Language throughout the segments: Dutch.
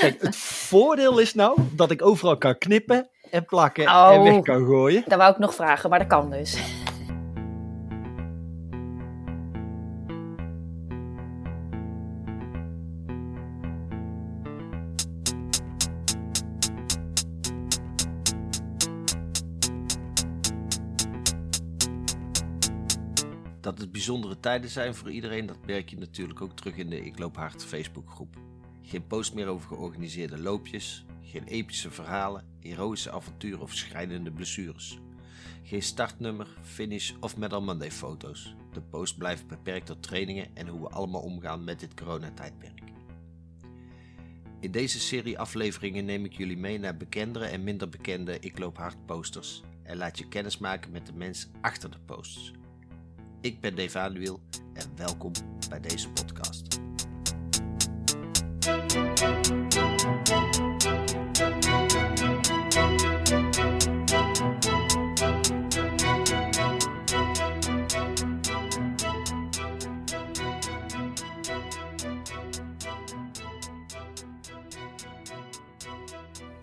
Kijk, het voordeel is nou dat ik overal kan knippen en plakken en weg Oh. kan gooien. Dat wou ik nog vragen, maar dat kan dus. Tijden zijn voor iedereen, dat merk je natuurlijk ook terug in de Ik Loop Hard Facebookgroep. Geen post meer over georganiseerde loopjes, geen epische verhalen, heroïsche avonturen of schrijnende blessures. Geen startnummer, finish of Medal Monday foto's. De post blijft beperkt tot trainingen en hoe we allemaal omgaan met dit coronatijdperk. In deze serie afleveringen neem ik jullie mee naar bekendere en minder bekende Ik Loop Hard posters en laat je kennis maken met de mens achter de posts. Ik ben Dave Anuil en welkom bij deze podcast.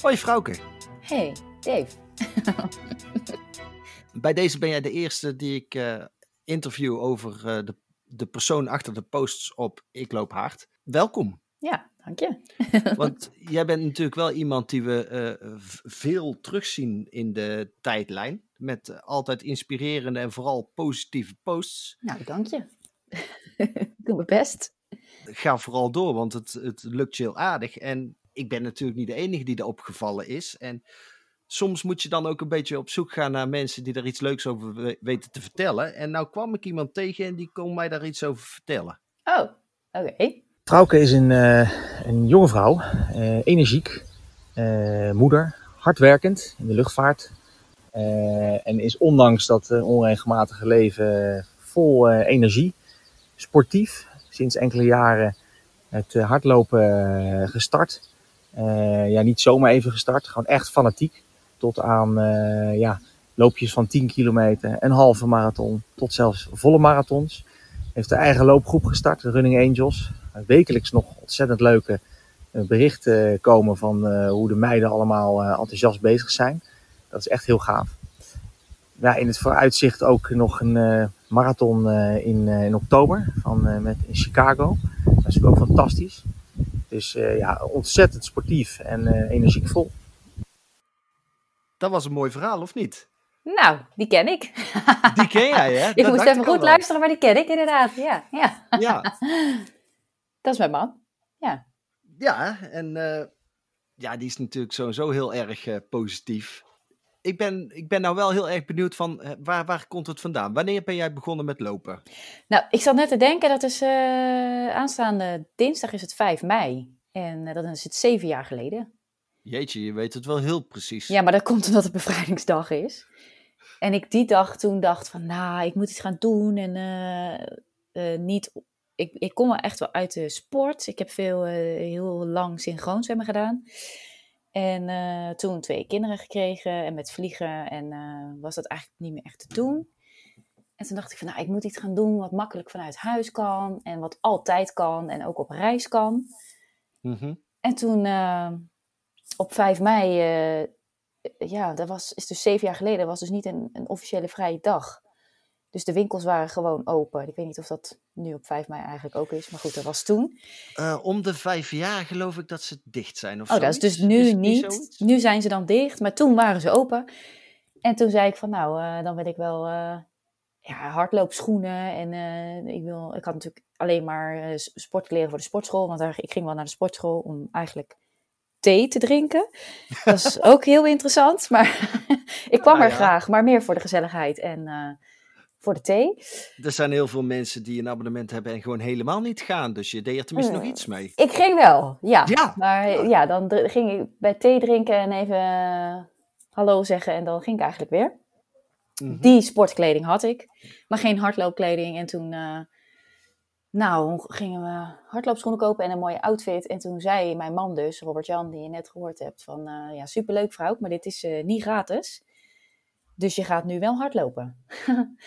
Hoi Frauke, Hey, Dave. bij deze ben jij de eerste die ik eh, interview over eh, de, de persoon achter de posts op Ik Loop Hard. Welkom. Ja, dank je. Want jij bent natuurlijk wel iemand die we eh, veel terugzien in de tijdlijn. Met altijd inspirerende en vooral positieve posts. Nou, dank je. Ik Doe mijn best. Ga vooral door, want het, het lukt je heel aardig. En ik ben natuurlijk niet de enige die er opgevallen is. En soms moet je dan ook een beetje op zoek gaan naar mensen die er iets leuks over we- weten te vertellen. En nou kwam ik iemand tegen en die kon mij daar iets over vertellen. Oh, oké. Trauke is een, eh, een jonge vrouw, eh, energiek, eh, moeder, hardwerkend in de luchtvaart. eh, en is ondanks dat onregelmatige leven vol eh, energie, sportief. Sinds enkele jaren het hardlopen gestart. Eh, ja, niet zomaar even gestart, gewoon echt fanatiek. Tot aan eh, ja, loopjes van 10 kilometer, een halve marathon, tot zelfs volle marathons. Heeft de eigen loopgroep gestart, de Running Angels wekelijks nog ontzettend leuke eh, berichten komen van eh, hoe de meiden allemaal eh, enthousiast bezig zijn. Dat is echt heel gaaf. Ja, in het vooruitzicht ook nog een eh, marathon eh, in, eh, in oktober van, eh, met, in Chicago. Dat is ook fantastisch. Dus eh, ja, ontzettend sportief en eh, energiek vol. Dat was een mooi verhaal, of niet? Nou, die ken ik. Die ken jij, hè? ik Dat moest even goed luisteren, maar die ken ik inderdaad. Ja, ja. Ja, Dat is mijn man. Ja. ja en eh, ja, die is natuurlijk sowieso heel erg eh, positief. Ik ben, ik ben nou wel heel erg benieuwd van eh, waar, waar komt het vandaan? Wanneer ben jij begonnen met lopen? Nou, ik zat net te denken, dat is aanstaande dinsdag is het 5 mei. En dat is het zeven jaar geleden. Jeetje, je weet het wel heel precies. Ja, maar dat komt omdat het bevrijdingsdag is. En ik die dag toen dacht van, nou, ik moet iets gaan doen. En eh, eh, niet, ik, ik kom wel echt wel uit de sport. Ik heb veel, eh, heel lang synchroon zwemmen gedaan. En toen twee kinderen gekregen en met vliegen. En was dat eigenlijk niet meer echt te doen. En toen dacht ik van, nou, ik moet iets gaan doen wat makkelijk vanuit huis kan. En wat altijd kan en ook op reis kan. Mhm. En toen op 5 mei, eh, ja, dat was, is dus zeven jaar geleden, was dus niet een, een officiële vrije dag. Dus de winkels waren gewoon open. Ik weet niet of dat nu op 5 mei eigenlijk ook is, maar goed, dat was toen. Eh, om de vijf jaar geloof ik dat ze dicht zijn. Of Oh, dat is dus nu niet. Nu zijn ze dan dicht, maar toen waren ze open. En toen zei ik van, nou, eh, dan wil ik wel ja, hardloopschoenen. En ik, wil, ik had natuurlijk alleen maar s- sportkleren voor de sportschool. Want daar, ik ging wel naar de sportschool om eigenlijk thee te drinken. Dat is ook heel interessant. Maar ik kwam Ah, er ja. graag, maar meer voor de gezelligheid en eh, voor de thee. Er zijn heel veel mensen die een abonnement hebben en gewoon helemaal niet gaan. Dus je deed er tenminste nog Hmm. iets mee. Ik ging wel, ja. Ja. Maar Ja. ja, dan ging ik bij thee drinken en even eh, hallo zeggen. En dan ging ik eigenlijk weer. Mhm. Die sportkleding had ik, maar geen hardloopkleding. En toen, eh, nou, gingen we hardloopschoenen kopen en een mooie outfit. En toen zei mijn man dus, Robert-Jan, die je net gehoord hebt, van eh, ja, superleuk vrouw, maar dit is eh, niet gratis. Dus je gaat nu wel hardlopen.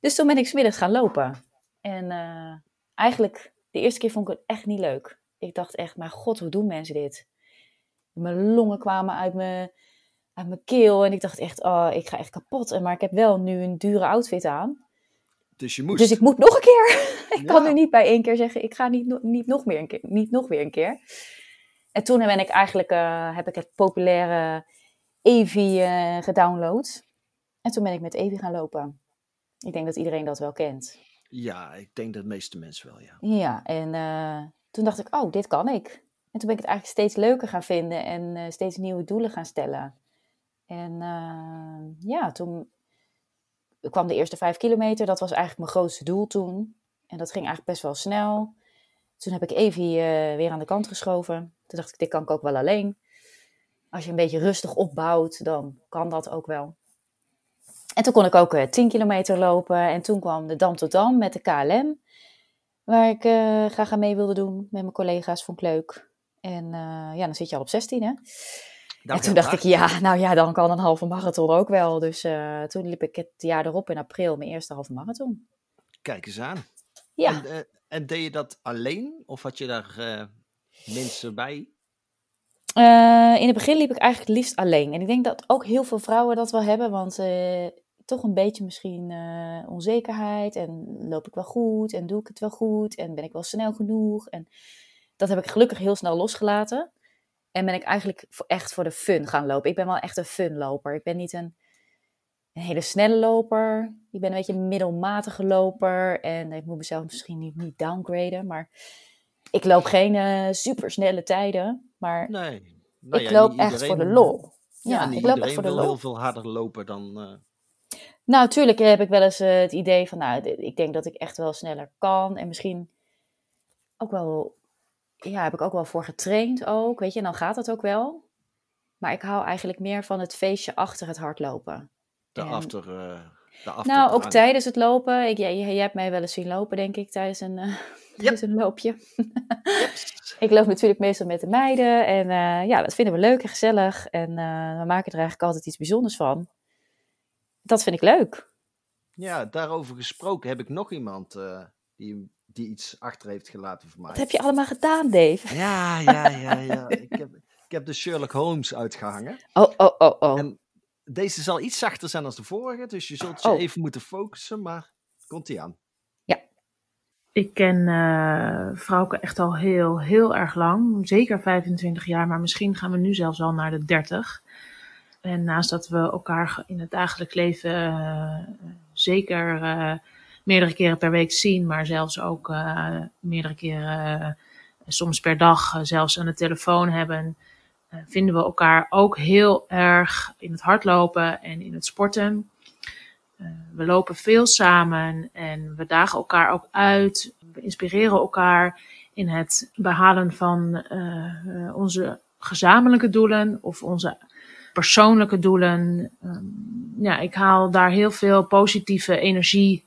dus toen ben ik smiddags gaan lopen. En eh, eigenlijk, de eerste keer vond ik het echt niet leuk. ik dacht echt, maar god, hoe doen mensen dit? Mijn longen kwamen uit mijn, uit mijn keel en ik dacht echt, oh, ik ga echt kapot. Maar ik heb wel nu een dure outfit aan. Dus je moest. Dus ik moet nog een keer. ik kan nu niet bij één keer zeggen, ik ga niet, niet, nog, meer een keer, niet nog weer een keer. En toen ben ik eigenlijk, eh, heb ik het populaire Evi eh, gedownload. En toen ben ik met Evi gaan lopen. Ik denk dat iedereen dat wel kent. Ja, ik denk dat de meeste mensen wel, ja. Ja, en eh, toen dacht ik, oh, dit kan ik. En toen ben ik het eigenlijk steeds leuker gaan vinden en steeds nieuwe doelen gaan stellen. En ja, toen kwam de eerste vijf kilometer. Dat was eigenlijk mijn grootste doel toen. En dat ging eigenlijk best wel snel. Toen heb ik Evie eh, weer aan de kant geschoven. Toen dacht ik, dit kan ik ook wel alleen. Als je een beetje rustig opbouwt, dan kan dat ook wel. En toen kon ik ook eh, 10 kilometer lopen. En toen kwam de Dam tot Dam met de KLM. Waar ik eh, graag aan mee wilde doen met mijn collega's. Vond ik leuk. En ja, dan zit je al op 16 hè. Dat en toen dacht hard. ik, ja, nou ja, dan kan een halve marathon ook wel. Dus eh, toen liep ik het jaar erop in april mijn eerste halve marathon. Kijk eens aan. Ja, En, eh, en deed je dat alleen? Of had je daar eh, mensen bij? In het begin liep ik eigenlijk het liefst alleen. En ik denk dat ook heel veel vrouwen dat wel hebben, want toch een beetje misschien onzekerheid. En loop ik wel goed? En doe ik het wel goed? En ben ik wel snel genoeg? En dat heb ik gelukkig heel snel losgelaten. En ben ik eigenlijk echt voor de fun gaan lopen. Ik ben wel echt een funloper. Ik ben niet een, een hele snelle loper. Ik ben een beetje een middelmatige loper. En ik moet mezelf misschien niet, niet downgraden, maar ik loop geen eh supersnelle tijden. Maar Nee. Nou ik ja, loop echt voor de lol. Ja, ik loop echt voor de lol. heel veel harder lopen dan... eh, Nou, natuurlijk heb ik wel eens eh, het idee van, nou, ik denk dat ik echt wel sneller kan. En misschien ook wel, ja, heb ik ook wel voor getraind ook, weet je. En dan gaat het ook wel. Maar ik hou eigenlijk meer van het feestje achter het hardlopen. de En- after... eh, de after Nou, ook tijdens het lopen. Ik, jij, jij hebt mij wel eens zien lopen, denk ik, tijdens een, eh, tijdens een loopje. ik loop natuurlijk meestal met de meiden. En eh, ja, dat vinden we leuk en gezellig. En we maken er eigenlijk altijd iets bijzonders van. Dat vind ik leuk. Ja, daarover gesproken heb ik nog iemand die, die iets achter heeft gelaten voor mij. Wat heb je allemaal gedaan, Dave? Ja, ja, ja, ja. ik, heb, ik heb de Sherlock Holmes uitgehangen. Oh, oh, oh, oh. En deze zal iets zachter zijn dan de vorige, dus je zult je Oh. even moeten focussen, maar komt ie aan. Ik ken eh Frauke echt al heel, heel erg lang. Zeker 25 jaar, maar misschien gaan we nu zelfs al naar de 30. En naast dat we elkaar in het dagelijks leven eh, zeker eh, meerdere keren per week zien, maar zelfs ook eh, meerdere keren, eh, soms per dag, eh, zelfs aan de telefoon hebben, vinden we elkaar ook heel erg in het hardlopen en in het sporten. We lopen veel samen en we dagen elkaar ook uit. We inspireren elkaar in het behalen van onze gezamenlijke doelen of onze persoonlijke doelen. Ehm, ja, ik haal daar heel veel positieve energie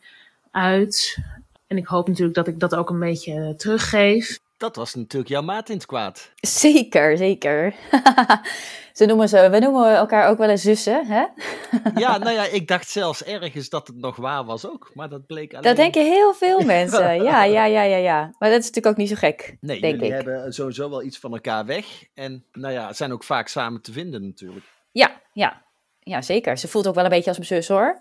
uit. En ik hoop natuurlijk dat ik dat ook een beetje teruggeef. Dat was natuurlijk jouw maat in het kwaad. Zeker, zeker. Ze noemen ze, we noemen elkaar ook wel eens zussen, hè? Ja, nou ja, ik dacht zelfs ergens dat het nog waar was ook, maar dat bleek alleen... Dat denken heel veel mensen. Ja, ja, ja, ja, ja. Maar dat is natuurlijk ook niet zo gek, Nee, denk jullie ik. hebben sowieso wel iets van elkaar weg. En nou ja, zijn ook vaak samen te vinden natuurlijk. Ja, ja. Ja, zeker. Ze voelt ook wel een beetje als mijn zus, hoor.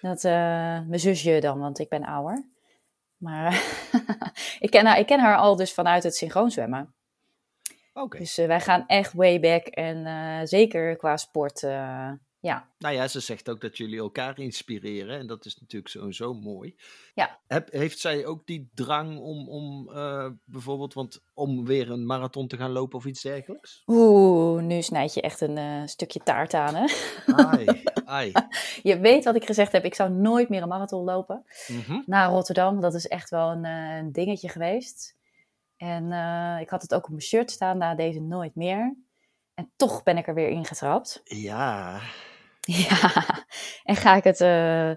Dat, eh, mijn zusje dan, want ik ben ouder. Maar ik, ken haar, ik ken haar al dus vanuit het synchroonzwemmen. Oké. Dus eh, wij gaan echt way back. En eh, zeker qua sport, ja. Nou ja, ze zegt ook dat jullie elkaar inspireren. En dat is natuurlijk sowieso mooi. Ja. Heb, heeft zij ook die drang om, om eh, bijvoorbeeld, want om weer een marathon te gaan lopen of iets dergelijks? Oeh, nu snijd je echt een eh, stukje taart aan, hè? Ai, ai. Je weet wat ik gezegd heb, ik zou nooit meer een marathon lopen. Mhm. naar Rotterdam. Dat is echt wel een, eh, een dingetje geweest. En ik had het ook op mijn shirt staan, na deze nooit meer. En toch ben ik er weer ingetrapt. Ja, Ja, en ga ik het, eh,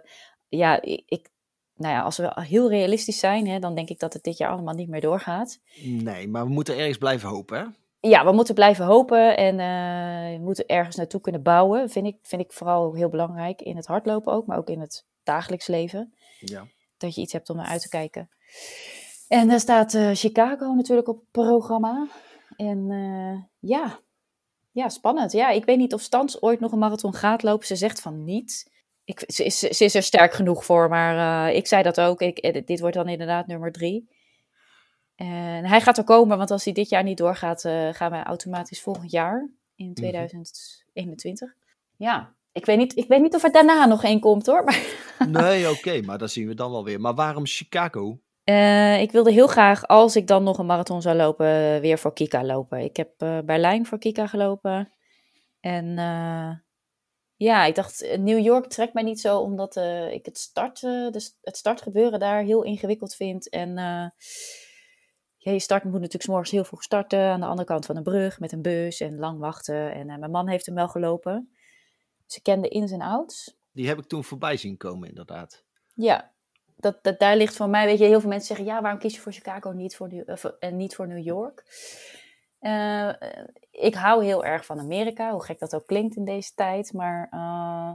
ja, ik, nou ja, als we heel realistisch zijn, hè, dan denk ik dat het dit jaar allemaal niet meer doorgaat. nee, maar we moeten ergens blijven hopen, hè? Ja, we moeten blijven hopen en eh, we moeten ergens naartoe kunnen bouwen. Vind ik, vind ik vooral heel belangrijk in het hardlopen ook, maar ook in het dagelijks leven. Ja. dat je iets hebt om naar uit te kijken. En daar staat eh, Chicago natuurlijk op het programma. En ja. Ja, spannend. Ja, ik weet niet of Stans ooit nog een marathon gaat lopen. Ze zegt van niet. Ik, ze, is, ze is er sterk genoeg voor, maar eh, ik zei dat ook. Ik, eh, dit wordt dan inderdaad nummer drie. En hij gaat er komen, want als hij dit jaar niet doorgaat, eh, gaan wij automatisch volgend jaar in 2021. Ja, ik weet, niet, ik weet niet of er daarna nog één komt hoor. Maar Nee, oké, maar dat zien we dan wel weer. Maar waarom Chicago? Eh, ik wilde heel graag, als ik dan nog een marathon zou lopen, weer voor Kika lopen. Ik heb eh, Berlijn voor Kika gelopen. En eh, ja, ik dacht, New York trekt mij niet zo, omdat ik het, start, dus het startgebeuren daar heel ingewikkeld vind. En ja, je start moet natuurlijk 's morgens heel vroeg starten, aan de andere kant van een brug, met een bus en lang wachten. En mijn man heeft hem wel gelopen. Dus ik ken de ins en outs. Die heb ik toen voorbij zien komen, inderdaad. Ja, dat, dat, daar ligt voor mij, weet je, heel veel mensen zeggen, ja, waarom kies je voor Chicago niet voor of, en niet voor New York? Eh, eh, ik hou heel erg van Amerika, hoe gek dat ook klinkt in deze tijd. Maar eh,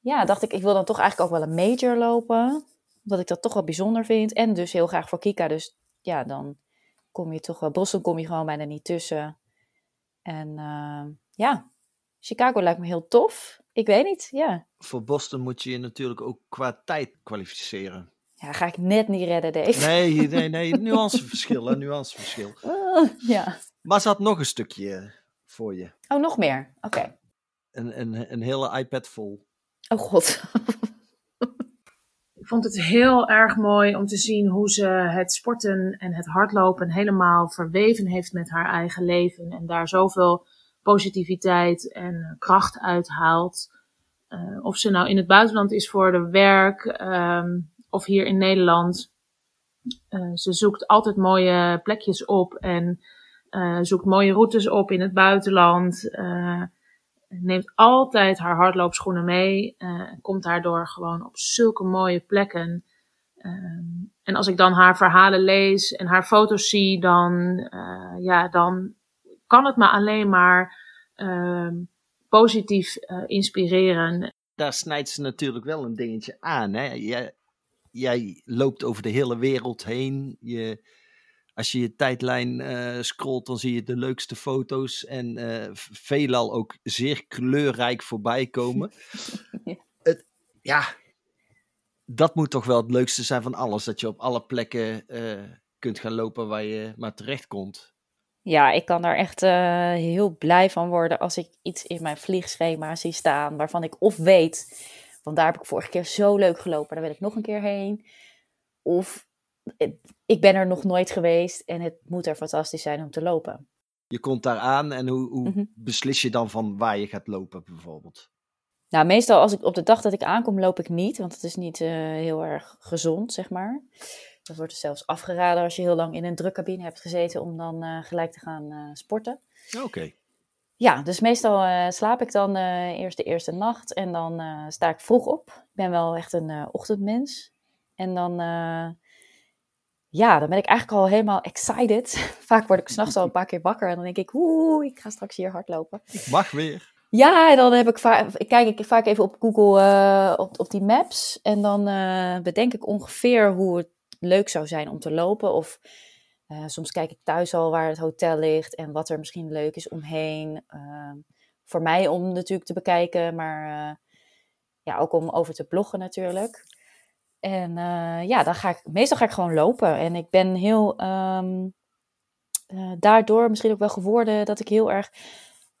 ja, dacht ik, ik wil dan toch eigenlijk ook wel een major lopen. Omdat ik dat toch wel bijzonder vind. En dus heel graag voor Kika. Dus ja, dan kom je toch wel, Boston kom je gewoon bijna niet tussen. En eh, ja, Chicago lijkt me heel tof. Ik weet niet, ja. Voor Boston moet je je natuurlijk ook qua tijd kwalificeren. Ja, ga ik net niet redden, Dave. Nee, nee, nee, nuanceverschil, hè, nuanceverschil. Ah, ja. Maar ze had nog een stukje voor je. Oh, nog meer? Oké. Een, een, een hele iPad vol. Oh god. Ik vond het heel erg mooi om te zien hoe ze het sporten en het hardlopen helemaal verweven heeft met haar eigen leven. En daar zoveel positiviteit en eh, kracht uit haalt. Eh, of ze nou in het buitenland is voor de werk ehm, of hier in Nederland. Eh, ze zoekt altijd mooie plekjes op en zoekt mooie routes op in het buitenland. Neemt altijd haar hardloopschoenen mee. komt daardoor gewoon op zulke mooie plekken. Ehm, en als ik dan haar verhalen lees en haar foto's zie, dan, ja, dan kan het me alleen maar ehm, positief eh, inspireren. Daar snijdt ze natuurlijk wel een dingetje aan. Hè? Jij, jij loopt over de hele wereld heen. Je, als je je tijdlijn eh, scrolt, dan zie je de leukste foto's. En eh, veelal ook zeer kleurrijk voorbij komen. Ja. Het, ja, dat moet toch wel het leukste zijn van alles. Dat je op alle plekken eh, kunt gaan lopen waar je maar terecht komt. Ja, ik kan daar echt eh, heel blij van worden als ik iets in mijn vliegschema zie staan waarvan ik of weet, want daar heb ik vorige keer zo leuk gelopen, daar wil ik nog een keer heen. Of eh, ik ben er nog nooit geweest en het moet er fantastisch zijn om te lopen. Je komt daar aan en hoe, hoe Mhm. beslis je dan van waar je gaat lopen bijvoorbeeld? Nou, meestal als ik op de dag dat ik aankom, loop ik niet, want het is niet eh, heel erg gezond, zeg maar. Dat wordt er zelfs afgeraden als je heel lang in een drukcabine hebt gezeten om dan eh, gelijk te gaan eh, sporten. Oké. Ja, dus meestal eh, slaap ik dan eerst de eerste nacht en dan sta ik vroeg op. Ik ben wel echt een ochtendmens. En dan, ja, dan ben ik eigenlijk al helemaal excited. Vaak word ik s'nachts al een paar keer wakker en dan denk ik, oeh, ik ga straks hier hardlopen. Ik mag weer. Ja, en dan heb ik vaak, kijk ik vaak even op Google op, op die maps. En dan bedenk ik ongeveer hoe het leuk zou zijn om te lopen. Of eh, soms kijk ik thuis al waar het hotel ligt en wat er misschien leuk is omheen. Eh, voor mij om natuurlijk te bekijken, maar eh, ja, ook om over te bloggen natuurlijk. En eh, ja, dan ga ik, meestal ga ik gewoon lopen. En ik ben heel, ehm, eh, daardoor misschien ook wel geworden dat ik heel erg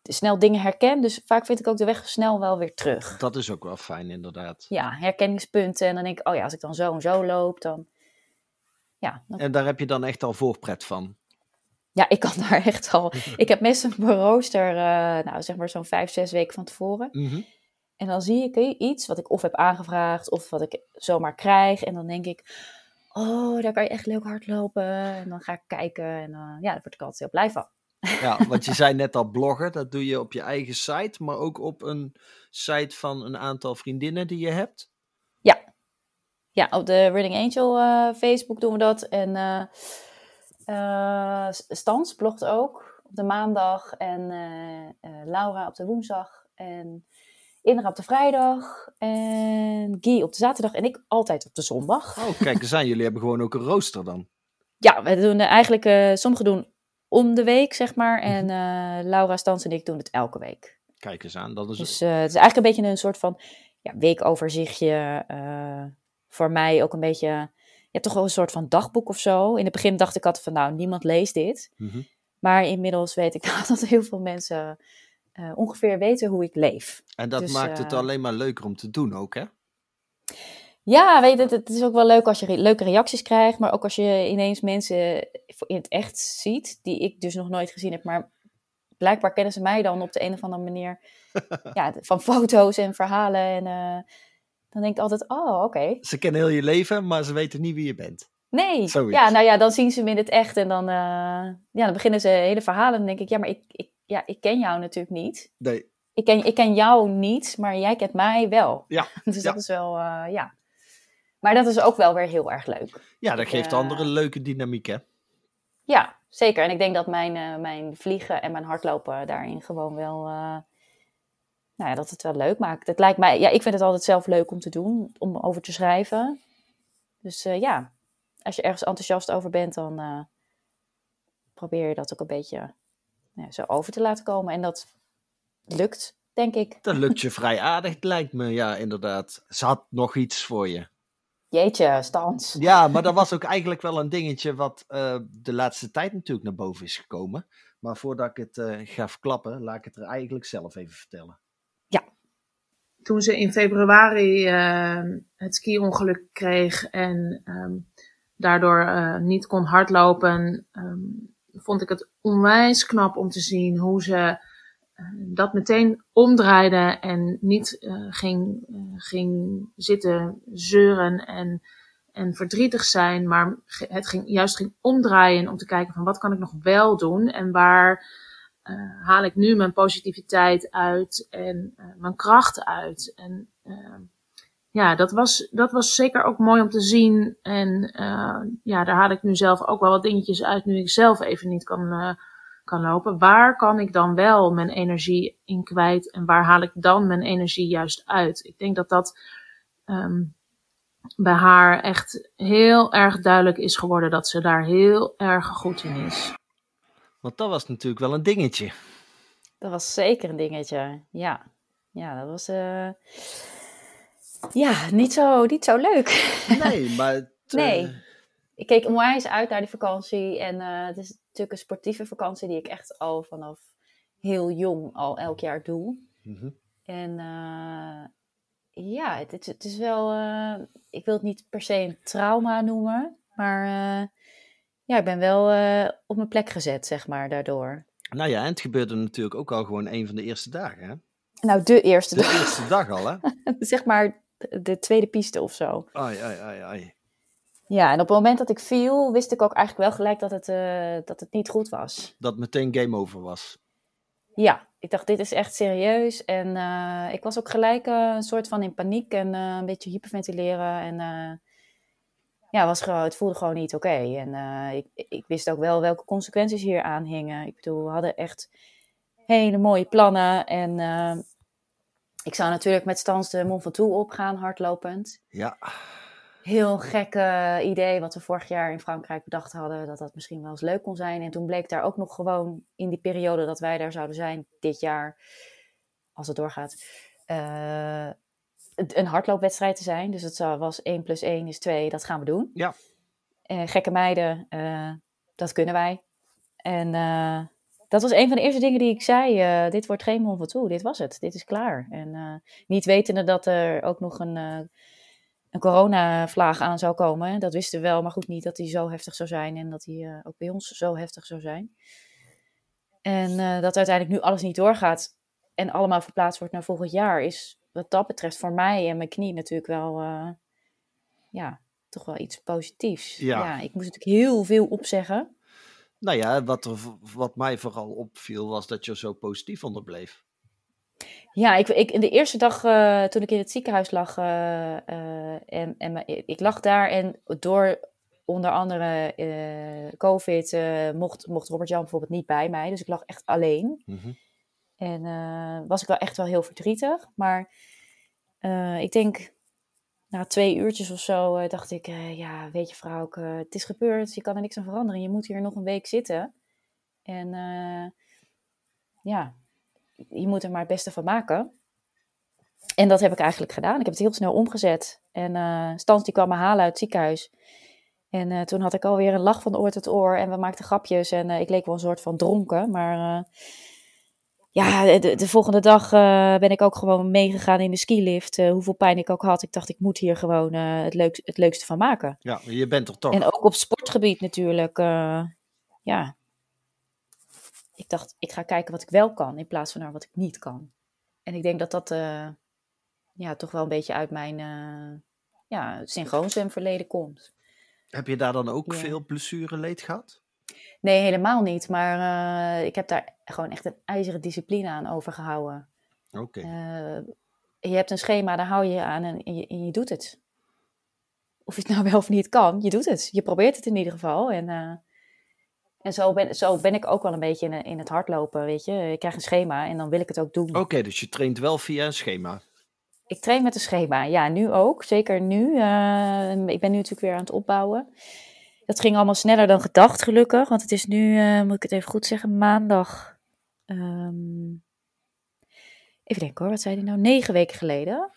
snel dingen herken. Dus vaak vind ik ook de weg snel wel weer terug. Dat is ook wel fijn, inderdaad. Ja, herkenningspunten. En dan denk ik, oh ja, als ik dan zo en zo loop, dan... Ja, En daar heb je dan echt al voorpret van. ja ik kan daar echt al... Ik heb meestal mijn rooster, eh, nou zeg maar zo'n vijf, zes weken van tevoren. Mhm. En dan zie ik i- iets wat ik of heb aangevraagd of wat ik zomaar krijg. En dan denk ik, oh, daar kan je echt leuk hardlopen. En dan ga ik kijken en eh, ja, daar word ik altijd heel blij van. Ja, want je zei net al bloggen. Dat doe je op je eigen site, maar ook op een site van een aantal vriendinnen die je hebt. Ja, op de Running Angel eh, Facebook doen we dat. En eh eh, Stans blogt ook op de maandag. En Laura op de woensdag. En Indra op de vrijdag. En Guy op de zaterdag. En ik altijd op de zondag. Oh, kijk eens aan. Jullie hebben gewoon ook een rooster dan. Ja, we doen eigenlijk, sommigen doen om de week, zeg maar. En Mhm. eh, Laura Stans en ik doen het elke week. Kijk eens aan. Dat is Dus het is eigenlijk een beetje een soort van ja, weekoverzichtje. Voor mij ook een beetje, ja, toch wel een soort van dagboek of zo. In het begin dacht ik altijd van, nou, niemand leest dit. Mhm. Maar inmiddels weet ik dat heel veel mensen eh, ongeveer weten hoe ik leef. En dat Dus, maakt het eh, alleen maar leuker om te doen ook, hè? Ja, weet je, het, het is ook wel leuk als je re- leuke reacties krijgt. Maar ook als je ineens mensen in het echt ziet, die ik dus nog nooit gezien heb. Maar blijkbaar kennen ze mij dan op de een of andere manier. ja, van foto's en verhalen. En eh, dan denk ik altijd, oh, oké. Ze kennen heel je leven, maar ze weten niet wie je bent. Nee, Zoiets. ja, nou ja, dan zien ze me in het echt. En dan, eh, ja, dan beginnen ze hele verhalen. En dan denk ik, ja, maar ik, ik, ja, ik ken jou natuurlijk niet. Nee, Ik ken, ik ken jou niet, maar jij kent mij wel. Ja, Dus ja. dat is wel, eh, ja. Maar dat is ook wel weer heel erg leuk. ja, dat geeft eh, andere leuke dynamiek, hè? Ja, zeker. En ik denk dat mijn, mijn vliegen en mijn hardlopen daarin gewoon wel... nou ja, dat het wel leuk maakt. Het lijkt mij... Ja, ik vind het altijd zelf leuk om te doen, om over te schrijven. Dus eh, ja, als je ergens enthousiast over bent, dan eh, probeer je dat ook een beetje nou ja, zo over te laten komen. En dat lukt, denk ik. Dat lukt je vrij aardig, lijkt me. Ja, inderdaad. Ze had nog iets voor je. Jeetje, Stans. Ja, maar dat was ook eigenlijk wel een dingetje wat eh, de laatste tijd natuurlijk naar boven is gekomen. Maar voordat ik het ga verklappen, laat ik het er eigenlijk zelf even vertellen. Toen ze in februari eh, het ski-ongeluk kreeg en ehm, daardoor eh, niet kon hardlopen, ehm, vond ik het onwijs knap om te zien hoe ze dat meteen omdraaide en niet eh, ging, eh, ging zitten zeuren en, en verdrietig zijn, maar het ging, juist ging omdraaien om te kijken van wat kan ik nog wel doen en waar eh, haal ik nu mijn positiviteit uit en eh, mijn kracht uit. En eh, ja, dat was, dat was zeker ook mooi om te zien. En eh, ja, daar haal ik nu zelf ook wel wat dingetjes uit, nu ik zelf even niet kan, kan lopen. Waar kan ik dan wel mijn energie in kwijt en waar haal ik dan mijn energie juist uit? Ik denk dat dat ehm, bij haar echt heel erg duidelijk is geworden dat ze daar heel erg goed in is. Want dat was natuurlijk wel een dingetje. Dat was zeker een dingetje. Ja, ja dat was... eh, Ja, niet zo, niet zo leuk. Nee, maar... het, Nee. eh, Ik keek onwijs uit naar die vakantie. En eh, het is natuurlijk een sportieve vakantie die ik echt al vanaf heel jong al elk jaar doe. mhm. En eh, ja, het, het, het is wel... eh, ik wil het niet per se een trauma noemen. Maar eh, ja, ik ben wel eh, op mijn plek gezet, zeg maar, daardoor. Nou ja, en het gebeurde natuurlijk ook al gewoon een van de eerste dagen, hè? Nou, de eerste De dag. eerste dag al, hè? zeg maar de tweede piste of zo. Ai, ai, ai, ai. Ja, en op het moment dat ik viel, wist ik ook eigenlijk wel gelijk dat het, eh, dat het niet goed was. Dat meteen game over was. Ja, ik dacht, dit is echt serieus. En eh, ik was ook gelijk een soort van in paniek en een beetje hyperventileren. En ja, was gewoon, het voelde gewoon niet oké. En eh, ik, ik wist ook wel welke consequenties hier aan hingen. Ik bedoel, we hadden echt hele mooie plannen. En eh, ik zou natuurlijk met Stans de Mont Ventoux opgaan, hardlopend. Ja, heel gekke idee wat we vorig jaar in Frankrijk bedacht hadden, dat dat misschien wel eens leuk kon zijn. En toen bleek daar ook nog gewoon in die periode dat wij daar zouden zijn, dit jaar, als het doorgaat, eh, een hardloopwedstrijd te zijn. Dus het was 1 plus 1 is 2, dat gaan we doen. Ja. Eh, gekke meiden, eh, dat kunnen wij. En eh, dat was een van de eerste dingen die ik zei. dit wordt geen Mont Ventoux, dit was het, dit is klaar. En niet wetende dat er ook nog een... een coronavlaag aan zou komen. Dat wisten we wel, maar goed niet dat die zo heftig zou zijn en dat die ook bij ons zo heftig zou zijn. En dat uiteindelijk nu alles niet doorgaat en allemaal verplaatst wordt naar volgend jaar, is wat dat betreft voor mij en mijn knie natuurlijk wel, eh, ja, toch wel iets positiefs. Ja. ik moest natuurlijk heel veel opzeggen. nou ja, wat, er, wat mij vooral opviel was dat je zo positief onder bleef. Ja, ik, ik, in de eerste dag eh, toen ik in het ziekenhuis lag, eh, en, en ik lag daar en door onder andere COVID mocht, mocht Robert-Jan bijvoorbeeld niet bij mij. Dus ik lag echt alleen. Mhm. En was ik wel echt wel heel verdrietig. Maar eh, ik denk na twee uurtjes of zo eh, dacht ik, eh, ja, weet je vrouw, het is gebeurd, je kan er niks aan veranderen. Je moet hier nog een week zitten. En ja, je moet er maar het beste van maken. En dat heb ik eigenlijk gedaan. Ik heb het heel snel omgezet. En Stans die kwam me halen uit het ziekenhuis. En toen had ik alweer een lach van oor tot oor. En we maakten grapjes. En ik leek wel een soort van dronken. Maar ja, de, de, volgende dag uh, ben ik ook gewoon meegegaan in de skilift. Uh, hoeveel pijn ik ook had. Ik dacht, ik moet hier gewoon uh, het, leuk, het leukste van maken. Ja, je bent er toch. En ook op sportgebied natuurlijk. ja. Ik dacht, ik ga kijken wat ik wel kan in plaats van naar wat ik niet kan. En ik denk dat dat ja, toch wel een beetje uit mijn ja, synchroonzwemverleden komt. Heb je daar dan ook ja. veel blessureleed gehad? Nee, helemaal niet. Maar uh, ik heb daar gewoon echt een ijzeren discipline aan overgehouden. Oké. Okay. Uh, je hebt een schema, daar hou je aan en je, en je, doet het. Of je het nou wel of niet kan, je doet het. Je probeert het in ieder geval. En, uh, en zo, ben, zo ben ik ook wel een beetje in, in het hardlopen, weet je. Ik krijg een schema en dan wil ik het ook doen. Oké, okay, dus je traint wel via een schema? Ik train met een schema, ja, nu ook. Zeker nu. ik ben nu natuurlijk weer aan het opbouwen. Dat ging allemaal sneller dan gedacht, gelukkig. Want het is nu, uh, moet ik het even goed zeggen, maandag. Um, even denken hoor, wat zei hij nou? Negen weken geleden.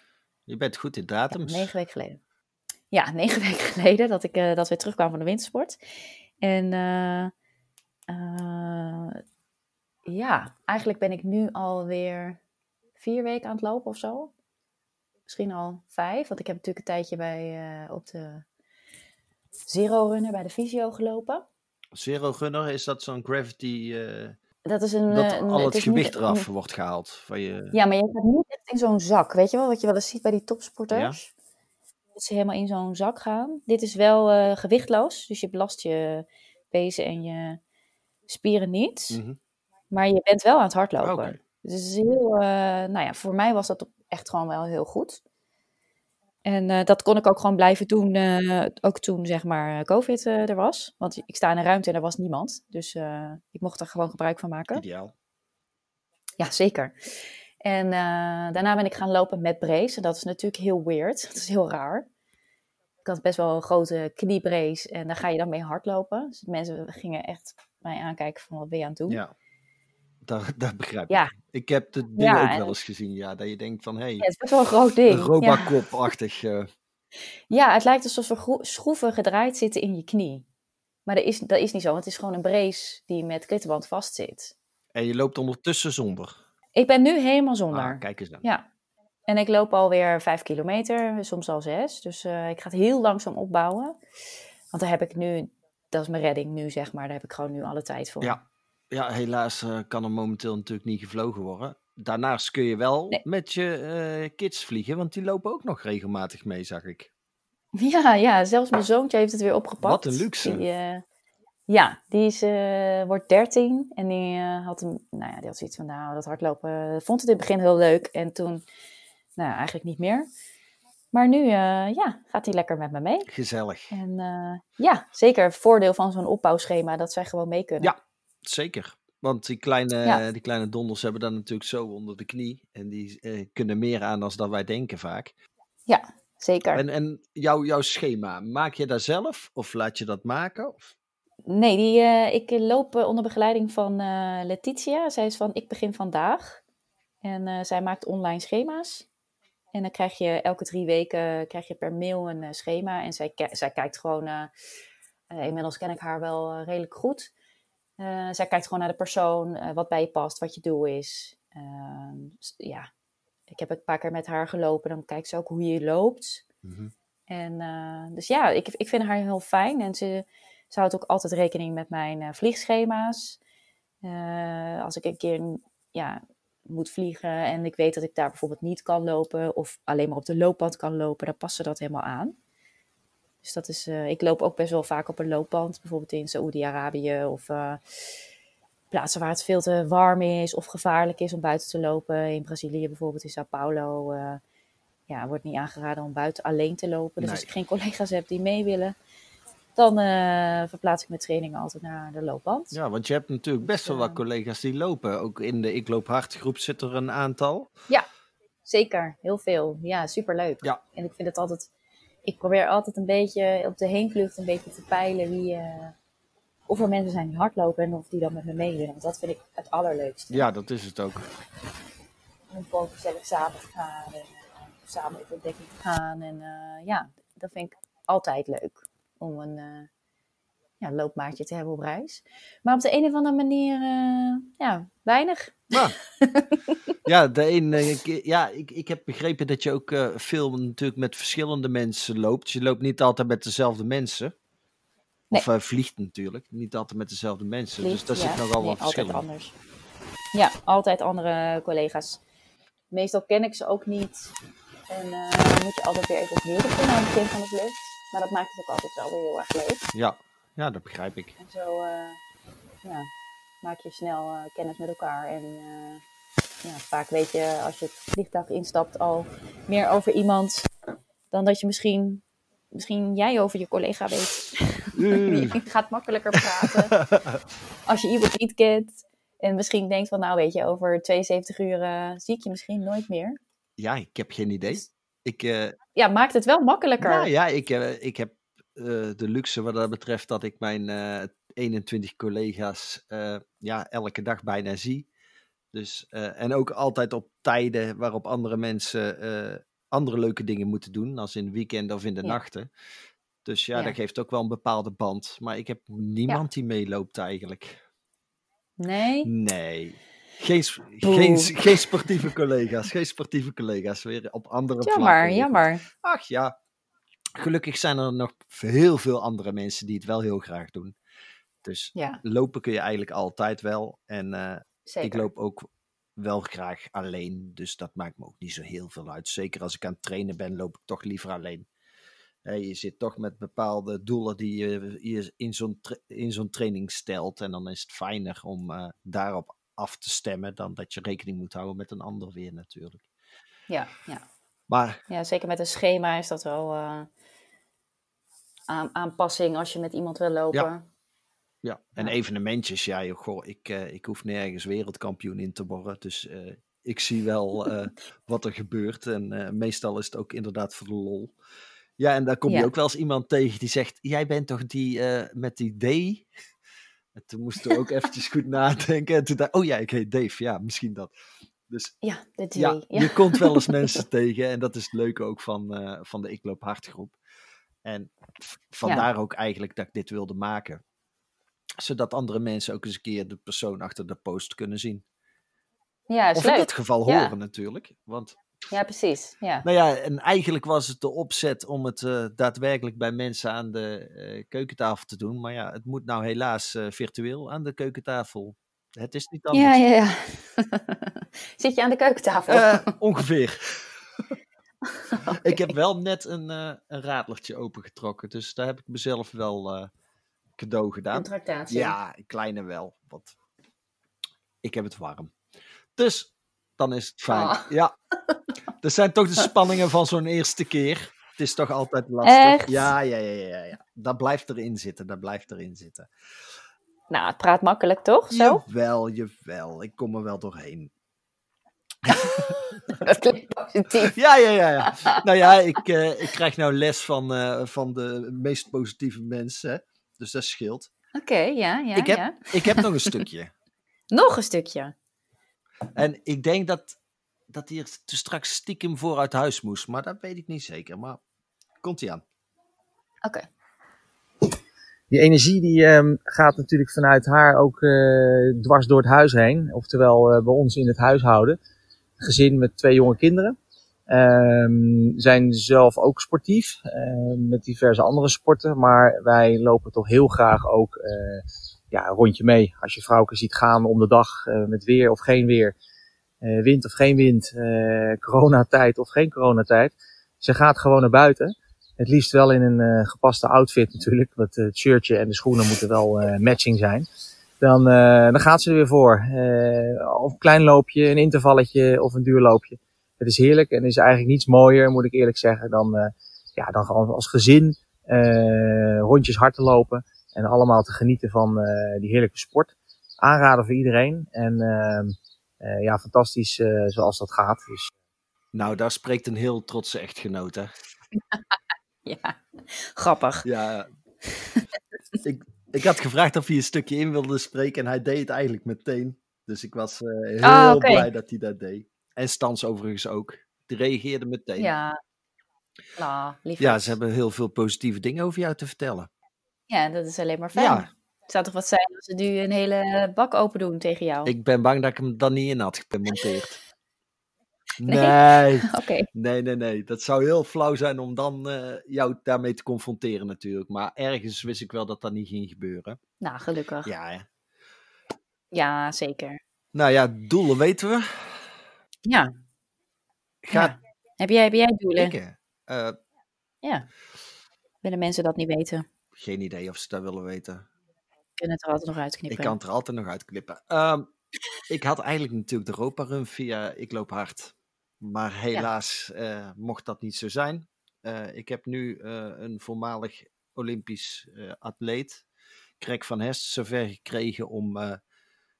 Je bent goed in datums. Ja, negen weken geleden. Ja, negen weken geleden dat, ik, uh, dat we terugkwamen van de wintersport. En uh, ja, eigenlijk ben ik nu alweer vier weken aan het lopen of zo. Misschien al vijf, want ik heb natuurlijk een tijdje bij, op de Zero Runner bij de Visio gelopen. Zero Runner, is dat zo'n gravity... Uh, dat is een... Dat een, al het, het gewicht eraf wordt gehaald van je... Ja, maar je gaat niet echt in zo'n zak. Weet je wel, wat je wel eens ziet bij die topsporters? Ja? Dat ze helemaal in zo'n zak gaan. Dit is wel uh, gewichtloos, dus je belast je pezen en je spieren niet. Mm -hmm. Maar je bent wel aan het hardlopen. Okay. Dus het is heel... Uh, nou ja, voor mij was dat echt gewoon wel heel goed. En uh, dat kon ik ook gewoon blijven doen, uh, ook toen zeg maar COVID uh, er was. Want ik sta in een ruimte en er was niemand. Dus ik mocht er gewoon gebruik van maken. Ideaal. Ja, zeker. En daarna ben ik gaan lopen met brace. En dat is natuurlijk heel weird. Dat is heel raar. Ik had best wel een grote kniebrace en daar ga je dan mee hardlopen. Dus mensen gingen echt mij aankijken van wat ben je aan het doen. Ja. Dat, dat begrijp ik. Ja. Ik heb het ding ja, ook wel eens gezien, ja. Dat je denkt van, hé... Hey, ja, het is best wel een groot ding. Robocop-achtig. Uh... Ja, het lijkt alsof er schroeven gedraaid zitten in je knie. Maar dat is, dat is niet zo, want het is gewoon een brace die met klittenband vastzit. En je loopt ondertussen zonder? Ik ben nu helemaal zonder. Ah, kijk eens dan. Ja. En ik loop alweer vijf kilometer, soms al zes. Dus uh, ik ga het heel langzaam opbouwen. Want daar heb ik nu, dat is mijn redding nu zeg maar, daar heb ik gewoon nu alle tijd voor. Ja, ja, helaas uh, kan er momenteel natuurlijk niet gevlogen worden. Daarnaast kun je wel nee. met je uh, kids vliegen, want die lopen ook nog regelmatig mee, zag ik. Ja, ja, zelfs mijn zoontje heeft het weer opgepakt. Wat een luxe. Die, uh, ja, die is, wordt 13 en die, had een, nou ja, die had zoiets van, nou, dat hardlopen, vond het in het begin heel leuk en toen, nou eigenlijk niet meer. Maar nu ja, gaat hij lekker met me mee. Gezellig. En ja, zeker voordeel van zo'n opbouwschema, dat zij gewoon mee kunnen. Ja, Zeker. Want die kleine, ja. die kleine donders hebben dan natuurlijk zo onder de knie. En die eh, kunnen meer aan dan wij denken vaak. Ja, zeker. En, en jouw, jouw schema, maak je dat zelf? Of laat je dat maken? Of? Nee, die, uh, ik loop onder begeleiding van uh, Letitia. Zij is van Ik Begin Vandaag. En uh, zij maakt online schema's. En dan krijg je elke drie weken krijg je per mail een schema. En zij, zij kijkt gewoon... inmiddels ken ik haar wel redelijk goed... Uh, zij kijkt gewoon naar de persoon, uh, wat bij je past, wat je doel is. Uh, ja, ik heb een paar keer met haar gelopen, dan kijkt ze ook hoe je loopt. Mm -hmm. En eh, dus ja, ik, ik vind haar heel fijn en ze, ze houdt ook altijd rekening met mijn vliegschema's. als ik een keer ja, moet vliegen en ik weet dat ik daar bijvoorbeeld niet kan lopen of alleen maar op de loopband kan lopen, dan past ze dat helemaal aan. Dus dat is, uh, ik loop ook best wel vaak op een loopband, bijvoorbeeld in Saoedi-Arabië of uh, plaatsen waar het veel te warm is of gevaarlijk is om buiten te lopen. In Brazilië bijvoorbeeld, in Sao Paulo, uh, ja, wordt niet aangeraden om buiten alleen te lopen. Dus nee. als ik geen collega's heb die mee willen, dan verplaats ik mijn trainingen altijd naar de loopband. Ja, want je hebt natuurlijk best wel wat collega's die lopen. Ook in de Ik Loop Hard groep zit er een aantal. Ja, zeker. Heel veel. Ja, superleuk. Ja. En ik vind het altijd ik probeer altijd een beetje op de heenvlucht een beetje te peilen wie, eh, of er mensen zijn die hardlopen en of die dan met me mee willen. Want dat vind ik het allerleukste. Ja, dat is het ook. Om gewoon gezellig samen te gaan en uh, samen op ontdekking te gaan. En uh, ja, dat vind ik altijd leuk. Om een ja, loopmaatje te hebben op reis. Maar op de een of andere manier, ja, weinig. Ja, ja, de een, ja ik, ik heb begrepen dat je ook veel natuurlijk met verschillende mensen loopt. Je loopt niet altijd met dezelfde mensen. Of nee. vliegt natuurlijk, niet altijd met dezelfde mensen. Vliegt, dus daar ja. zit nogal nee, wat verschil altijd anders. Ja, altijd andere collega's. Meestal ken ik ze ook niet. En dan moet je altijd weer even opnieuw beginnen aan het begin van de vlucht. Maar dat maakt het ook altijd wel weer heel erg leuk. Ja, ja dat begrijp ik. En zo uh, ja, maak je snel uh, kennis met elkaar. En ja, vaak weet je als je het vliegtuig instapt al meer over iemand dan dat je misschien, misschien jij over je collega weet. je gaat makkelijker praten als je iemand niet kent. En misschien denkt van, nou weet je, over 72 uur uh, zie ik je misschien nooit meer. Ja, ik heb geen idee. Ik, uh, ja, maakt het wel makkelijker. Nou ja, ik, uh, ik heb de luxe wat dat betreft dat ik mijn 21 collega's ja, elke dag bijna zie. Dus, en ook altijd op tijden waarop andere mensen andere leuke dingen moeten doen, als in het weekend of in de ja. nachten. Dus ja, ja, dat geeft ook wel een bepaalde band. Maar ik heb niemand ja. die meeloopt eigenlijk. Nee? Nee. Geen, geen, geen sportieve collega's. Geen sportieve collega's. Weer op andere jammer, vlakken. Jammer, Ach ja. Gelukkig zijn er nog heel veel andere mensen die het wel heel graag doen. Dus ja. lopen kun je eigenlijk altijd wel. En uh, Zeker. ik loop ook wel graag alleen. Dus dat maakt me ook niet zo heel veel uit. Zeker als ik aan het trainen ben, loop ik toch liever alleen. Je zit toch met bepaalde doelen die je, je in zo'n tra in zo'n training stelt. En dan is het fijner om uh, daarop af te stemmen dan dat je rekening moet houden met een ander weer natuurlijk. Ja, ja. Maar, ja zeker met een schema is dat wel uh, aan, aanpassing als je met iemand wil lopen. Ja. Ja, en ja. evenementjes, ja, joh, goh, ik, uh, ik hoef nergens wereldkampioen in te borren. Dus uh, ik zie wel uh, wat er gebeurt. En meestal is het ook inderdaad voor de lol. Ja, en daar kom je Ja. ook wel eens iemand tegen die zegt: Jij bent toch die met die D? En toen moesten we ook eventjes goed nadenken. En toen dacht Oh ja, ik heet Dave. Ja, misschien dat. Dus Ja, de D. ja, Ja, je komt wel eens mensen tegen. En dat is het leuke ook van, eh, van de Ik Loop Hard groep. En vandaar ook eigenlijk dat ik dit wilde maken. Zodat andere mensen ook eens een keer de persoon achter de post kunnen zien. ja is Of in leuk. dit geval Ja. horen natuurlijk. Want, Ja, precies. Ja. nou ja, en eigenlijk was het de opzet om het eh, daadwerkelijk bij mensen aan de eh, keukentafel te doen. Maar ja, het moet nou helaas eh, virtueel aan de keukentafel. Het is niet anders. ja, ja, ja. Zit je aan de keukentafel? Eh, Ik heb wel net een, eh, een radlertje opengetrokken. Dus daar heb ik mezelf wel eh, cadeau een gedaan. tractatie. Ja, een kleine wel. Want ik heb het warm. Dus dan is het fijn. Oh. Ja. Dat zijn toch de spanningen van zo'n eerste keer. Het is toch altijd lastig. Echt? Ja, ja, ja, ja, ja. Dat blijft erin zitten. Dat blijft erin zitten. Nou, het praat makkelijk, toch? Zo? Jawel, jawel. Ik kom er wel doorheen. Dat klinkt positief. Ja, ja, ja. ja. nou ja, ik, eh, ik krijg nou les van, eh, van de meest positieve mensen. Dus dat scheelt. Oké, ja, ja, ik, heb, ja. ik heb nog een stukje. Nog een stukje. En ik denk dat, dat hij er te straks stiekem voor uit huis moest. Maar dat weet ik niet zeker. Maar komt hij aan. Oké. Die energie die ehm, gaat natuurlijk vanuit haar ook eh, dwars door het huis heen. Oftewel eh, bij ons in het huishouden. Gezin met twee jonge kinderen. Ehm, zijn zelf ook sportief. eh, met diverse andere sporten. Maar wij lopen toch heel graag ook eh, ja, een rondje mee. Als je vrouwen ziet gaan om de dag eh, met weer of geen weer. wind of geen wind. coronatijd of geen coronatijd. Ze gaat gewoon naar buiten. Het liefst wel in een gepaste outfit natuurlijk. Want het shirtje en de schoenen moeten wel matching zijn. Dan, eh, dan gaat ze er weer voor. Eh, of een klein loopje, een intervalletje of een duurloopje. Het is heerlijk en er is eigenlijk niets mooier, moet ik eerlijk zeggen, dan, eh, ja, dan gewoon als gezin eh, rondjes hard te lopen. En allemaal te genieten van eh, die heerlijke sport. Aanraden voor iedereen. En ehm, eh, ja, fantastisch eh, zoals dat gaat. Dus Nou, daar spreekt een heel trotse echtgenoot, hè? Ja, grappig. Ja, ik, ik had gevraagd of hij een stukje in wilde spreken en hij deed het eigenlijk meteen. Dus ik was eh, heel Ah, oké. blij dat hij dat deed. En Stans overigens ook. Die reageerde meteen. Ja, la, lief. Ja, ze hebben heel veel positieve dingen over jou te vertellen. Ja, dat is alleen maar fijn. Ja. Het zou toch wat zijn als ze nu een hele bak open doen tegen jou? Ik ben bang dat ik hem dan niet in had gemonteerd. Nee? Nee, nee, nee, nee. Dat zou heel flauw zijn om dan eh, jou daarmee te confronteren natuurlijk. Maar ergens wist ik wel dat dat niet ging gebeuren. Nou, gelukkig. Ja, Ja, zeker. Nou ja, doelen weten we. Ja. Gaat ja. Heb, jij, heb jij doelen? ik, eh, Ja. Willen mensen dat niet weten? Geen idee of ze dat willen weten. Kunnen het er altijd nog Ik uitknippen. kan het er altijd nog uitknippen. Ehm, ik had eigenlijk natuurlijk de Europa Run via Ik Loop Hard. Maar helaas eh, mocht dat niet zo zijn. Eh, ik heb nu eh, een voormalig Olympisch atleet, Greg van Hest, zover gekregen om een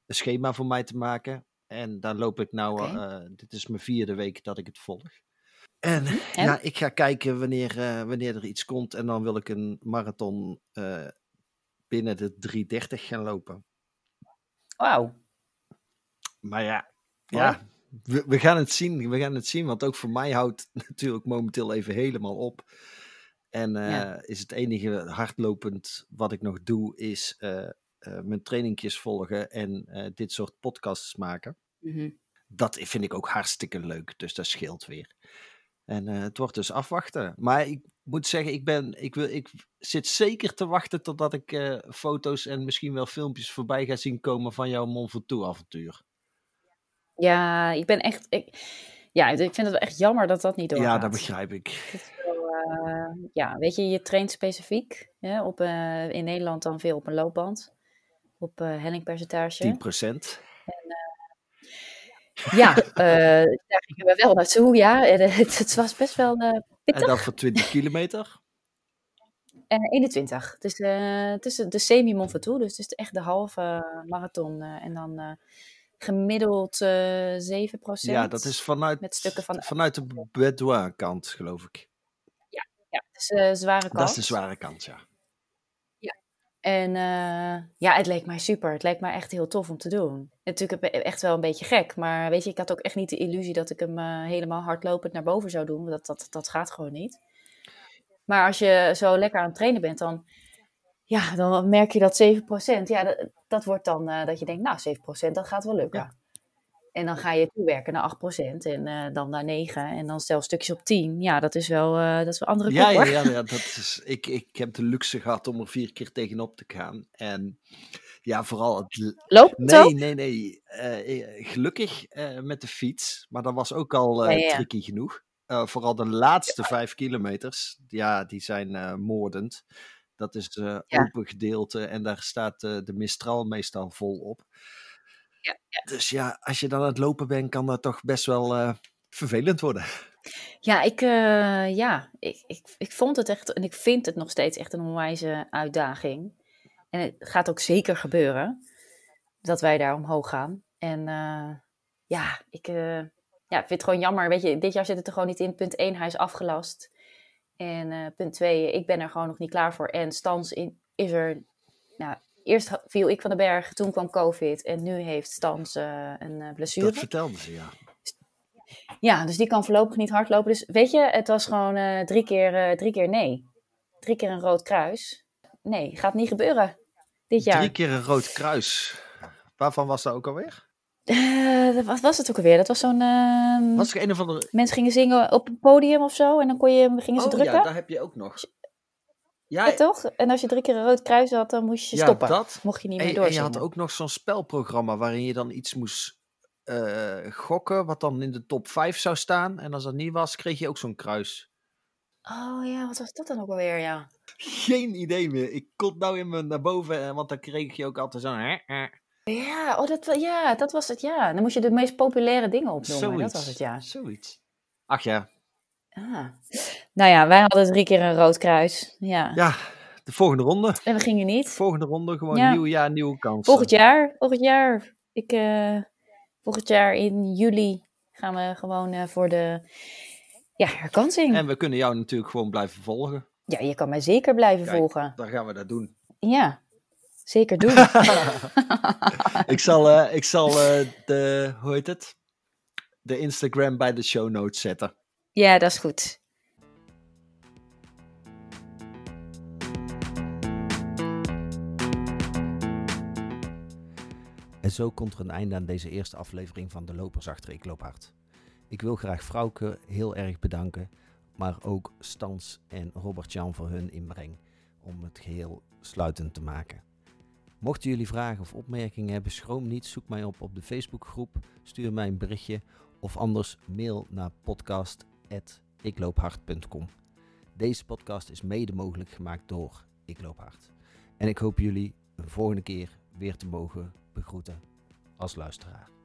schema voor mij te maken. En daar loop ik nou, dit is mijn vierde week dat ik het volg. En, En? ja, ik ga kijken wanneer, wanneer er iets komt. En dan wil ik een marathon binnen de 330 gaan lopen. Wauw. Maar ja, Mooi. ja we, we gaan het zien. We gaan het zien. Want ook voor mij houdt het natuurlijk momenteel even helemaal op. En eh, Ja. is het enige hardlopend wat ik nog doe, is eh, mijn trainingjes volgen en dit soort podcasts maken. Mhm. Dat vind ik ook hartstikke leuk. Dus dat scheelt weer. En het wordt dus afwachten. Maar ik moet zeggen, ik, ben, ik, wil, ik zit zeker te wachten totdat ik foto's en misschien wel filmpjes voorbij ga zien komen van jouw Mont Ventoux avontuur. Ja, ik ben echt. Ik, ja, ik vind het wel echt jammer dat dat niet doorgaat. Ja, dat begrijp ik. Wel, eh, ja, weet je, je traint specifiek. Hè, op, eh, in Nederland dan veel op een loopband. Op eh hellingpercentage. 10%. Ja, eh, daar gingen we wel naartoe. Ja, het, het was best wel eh, En pittig. dat voor 20 kilometer. En 21. Het is, eh, het is de semi-Mont Ventoux, dus het is echt de halve marathon. en dan gemiddeld eh 7%. Ja, dat is vanuit, Met stukken van- vanuit de Bedouin kant, geloof ik. Ja, het is een zware kant. Dat is de zware kant, ja. En eh, ja, het leek mij super. Het leek mij echt heel tof om te doen. Natuurlijk heb- echt wel een beetje gek. Maar weet je, ik had ook echt niet de illusie dat ik hem eh, helemaal hardlopend naar boven zou doen. Want dat, dat, dat gaat gewoon niet. Maar als je zo lekker aan het trainen bent, dan, ja, dan merk je dat 7%. Ja, dat, dat wordt dan eh, dat je denkt, nou, 7% dat gaat wel lukken. Ja. En dan ga je toewerken naar 8% en eh, dan naar 9 en dan zelfs stukjes op 10. Ja, dat is wel, eh, dat is wel andere Ja, kop, ja, ja, ja, dat is, ik, ik heb de luxe gehad om er vier keer tegenop te gaan. En ja, vooral het... Loopt ook? Nee, nee, nee. gelukkig met de fiets. Maar dat was ook al Ja, tricky genoeg. Vooral de laatste vijf kilometers. Ja, die zijn moordend. Dat is de Ja. open gedeelte. En daar staat eh, de Mistral meestal vol op. Ja, Dus ja, als je dan aan het lopen bent, kan dat toch best wel eh, vervelend worden. Ja, ik, ja ik, ik, ik vond het echt, en ik vind het nog steeds echt een onwijze uitdaging. En het gaat ook zeker gebeuren dat wij daar omhoog gaan. En ja, ik, ja, vind het gewoon jammer. Weet je, dit jaar zit het er gewoon niet in. Punt 1, hij is afgelast. En eh, punt 2, ik ben er gewoon nog niet klaar voor. En Stans in, is er, nou, eerst viel ik van de berg, toen kwam COVID. En nu heeft Stans eh, een eh, blessure. Dat vertelde ze, ja. Ja, dus die kan voorlopig niet hardlopen. Dus weet je, het was gewoon drie, keer, drie keer nee. Drie keer een rood kruis. Nee, gaat niet gebeuren dit jaar. Drie keer een rood kruis. Waarvan was dat ook alweer? Eh, wat was het ook alweer? Dat was zo'n... ehm, Was er een of andere... Mensen gingen zingen op een podium of zo. En dan kon je, gingen ze Oh drukken. ja, daar heb je ook nog. Ja, Ja, toch? En als je drie keer een rood kruis had, dan moest je ja, stoppen. dat. Mocht je niet meer en je had ook nog zo'n spelprogramma waarin je dan iets moest eh, gokken, wat dan in de top 5 zou staan. En als dat niet was, kreeg je ook zo'n kruis. Oh ja, wat was dat dan ook alweer, ja. Geen idee meer. Ik kon nou in me naar boven, eh, want dan kreeg je ook altijd zo'n... Ja, oh, dat, wa- ja, dat was het, ja. Dan moest je de meest populaire dingen opnoemen. Zoiets. Dat was het, ja. Zoiets. Ach ja. Ah. Nou ja, wij hadden drie keer een rood kruis. Ja. Ja, de volgende ronde. En we gingen niet. Volgende ronde, gewoon Ja. nieuw jaar, nieuwe kansen. Volgend jaar, volgend jaar. Ik, eh, volgend jaar in juli gaan we gewoon eh, voor de ja, herkansing. En we kunnen jou natuurlijk gewoon blijven volgen. Ja, je kan mij zeker blijven Kijk. volgen. Dan gaan we dat doen. Ja, zeker doen. ik zal, eh, ik zal eh, de, hoe heet het? De Instagram bij de show notes zetten. ja, dat is goed. En zo komt er een einde aan deze eerste aflevering van de Lopers Achter Ik Loop Hard. Ik wil graag Frauke heel erg bedanken, maar ook Stans en Robert-Jan voor hun inbreng om het geheel sluitend te maken. Mochten jullie vragen of opmerkingen hebben, schroom niet, zoek mij op op de Facebookgroep, stuur mij een berichtje of anders mail naar podcast.ikloop.hard.com. Deze podcast is mede mogelijk gemaakt door Ik Loop Hard. En ik hoop jullie een volgende keer weer te mogen begroeten als luisteraar.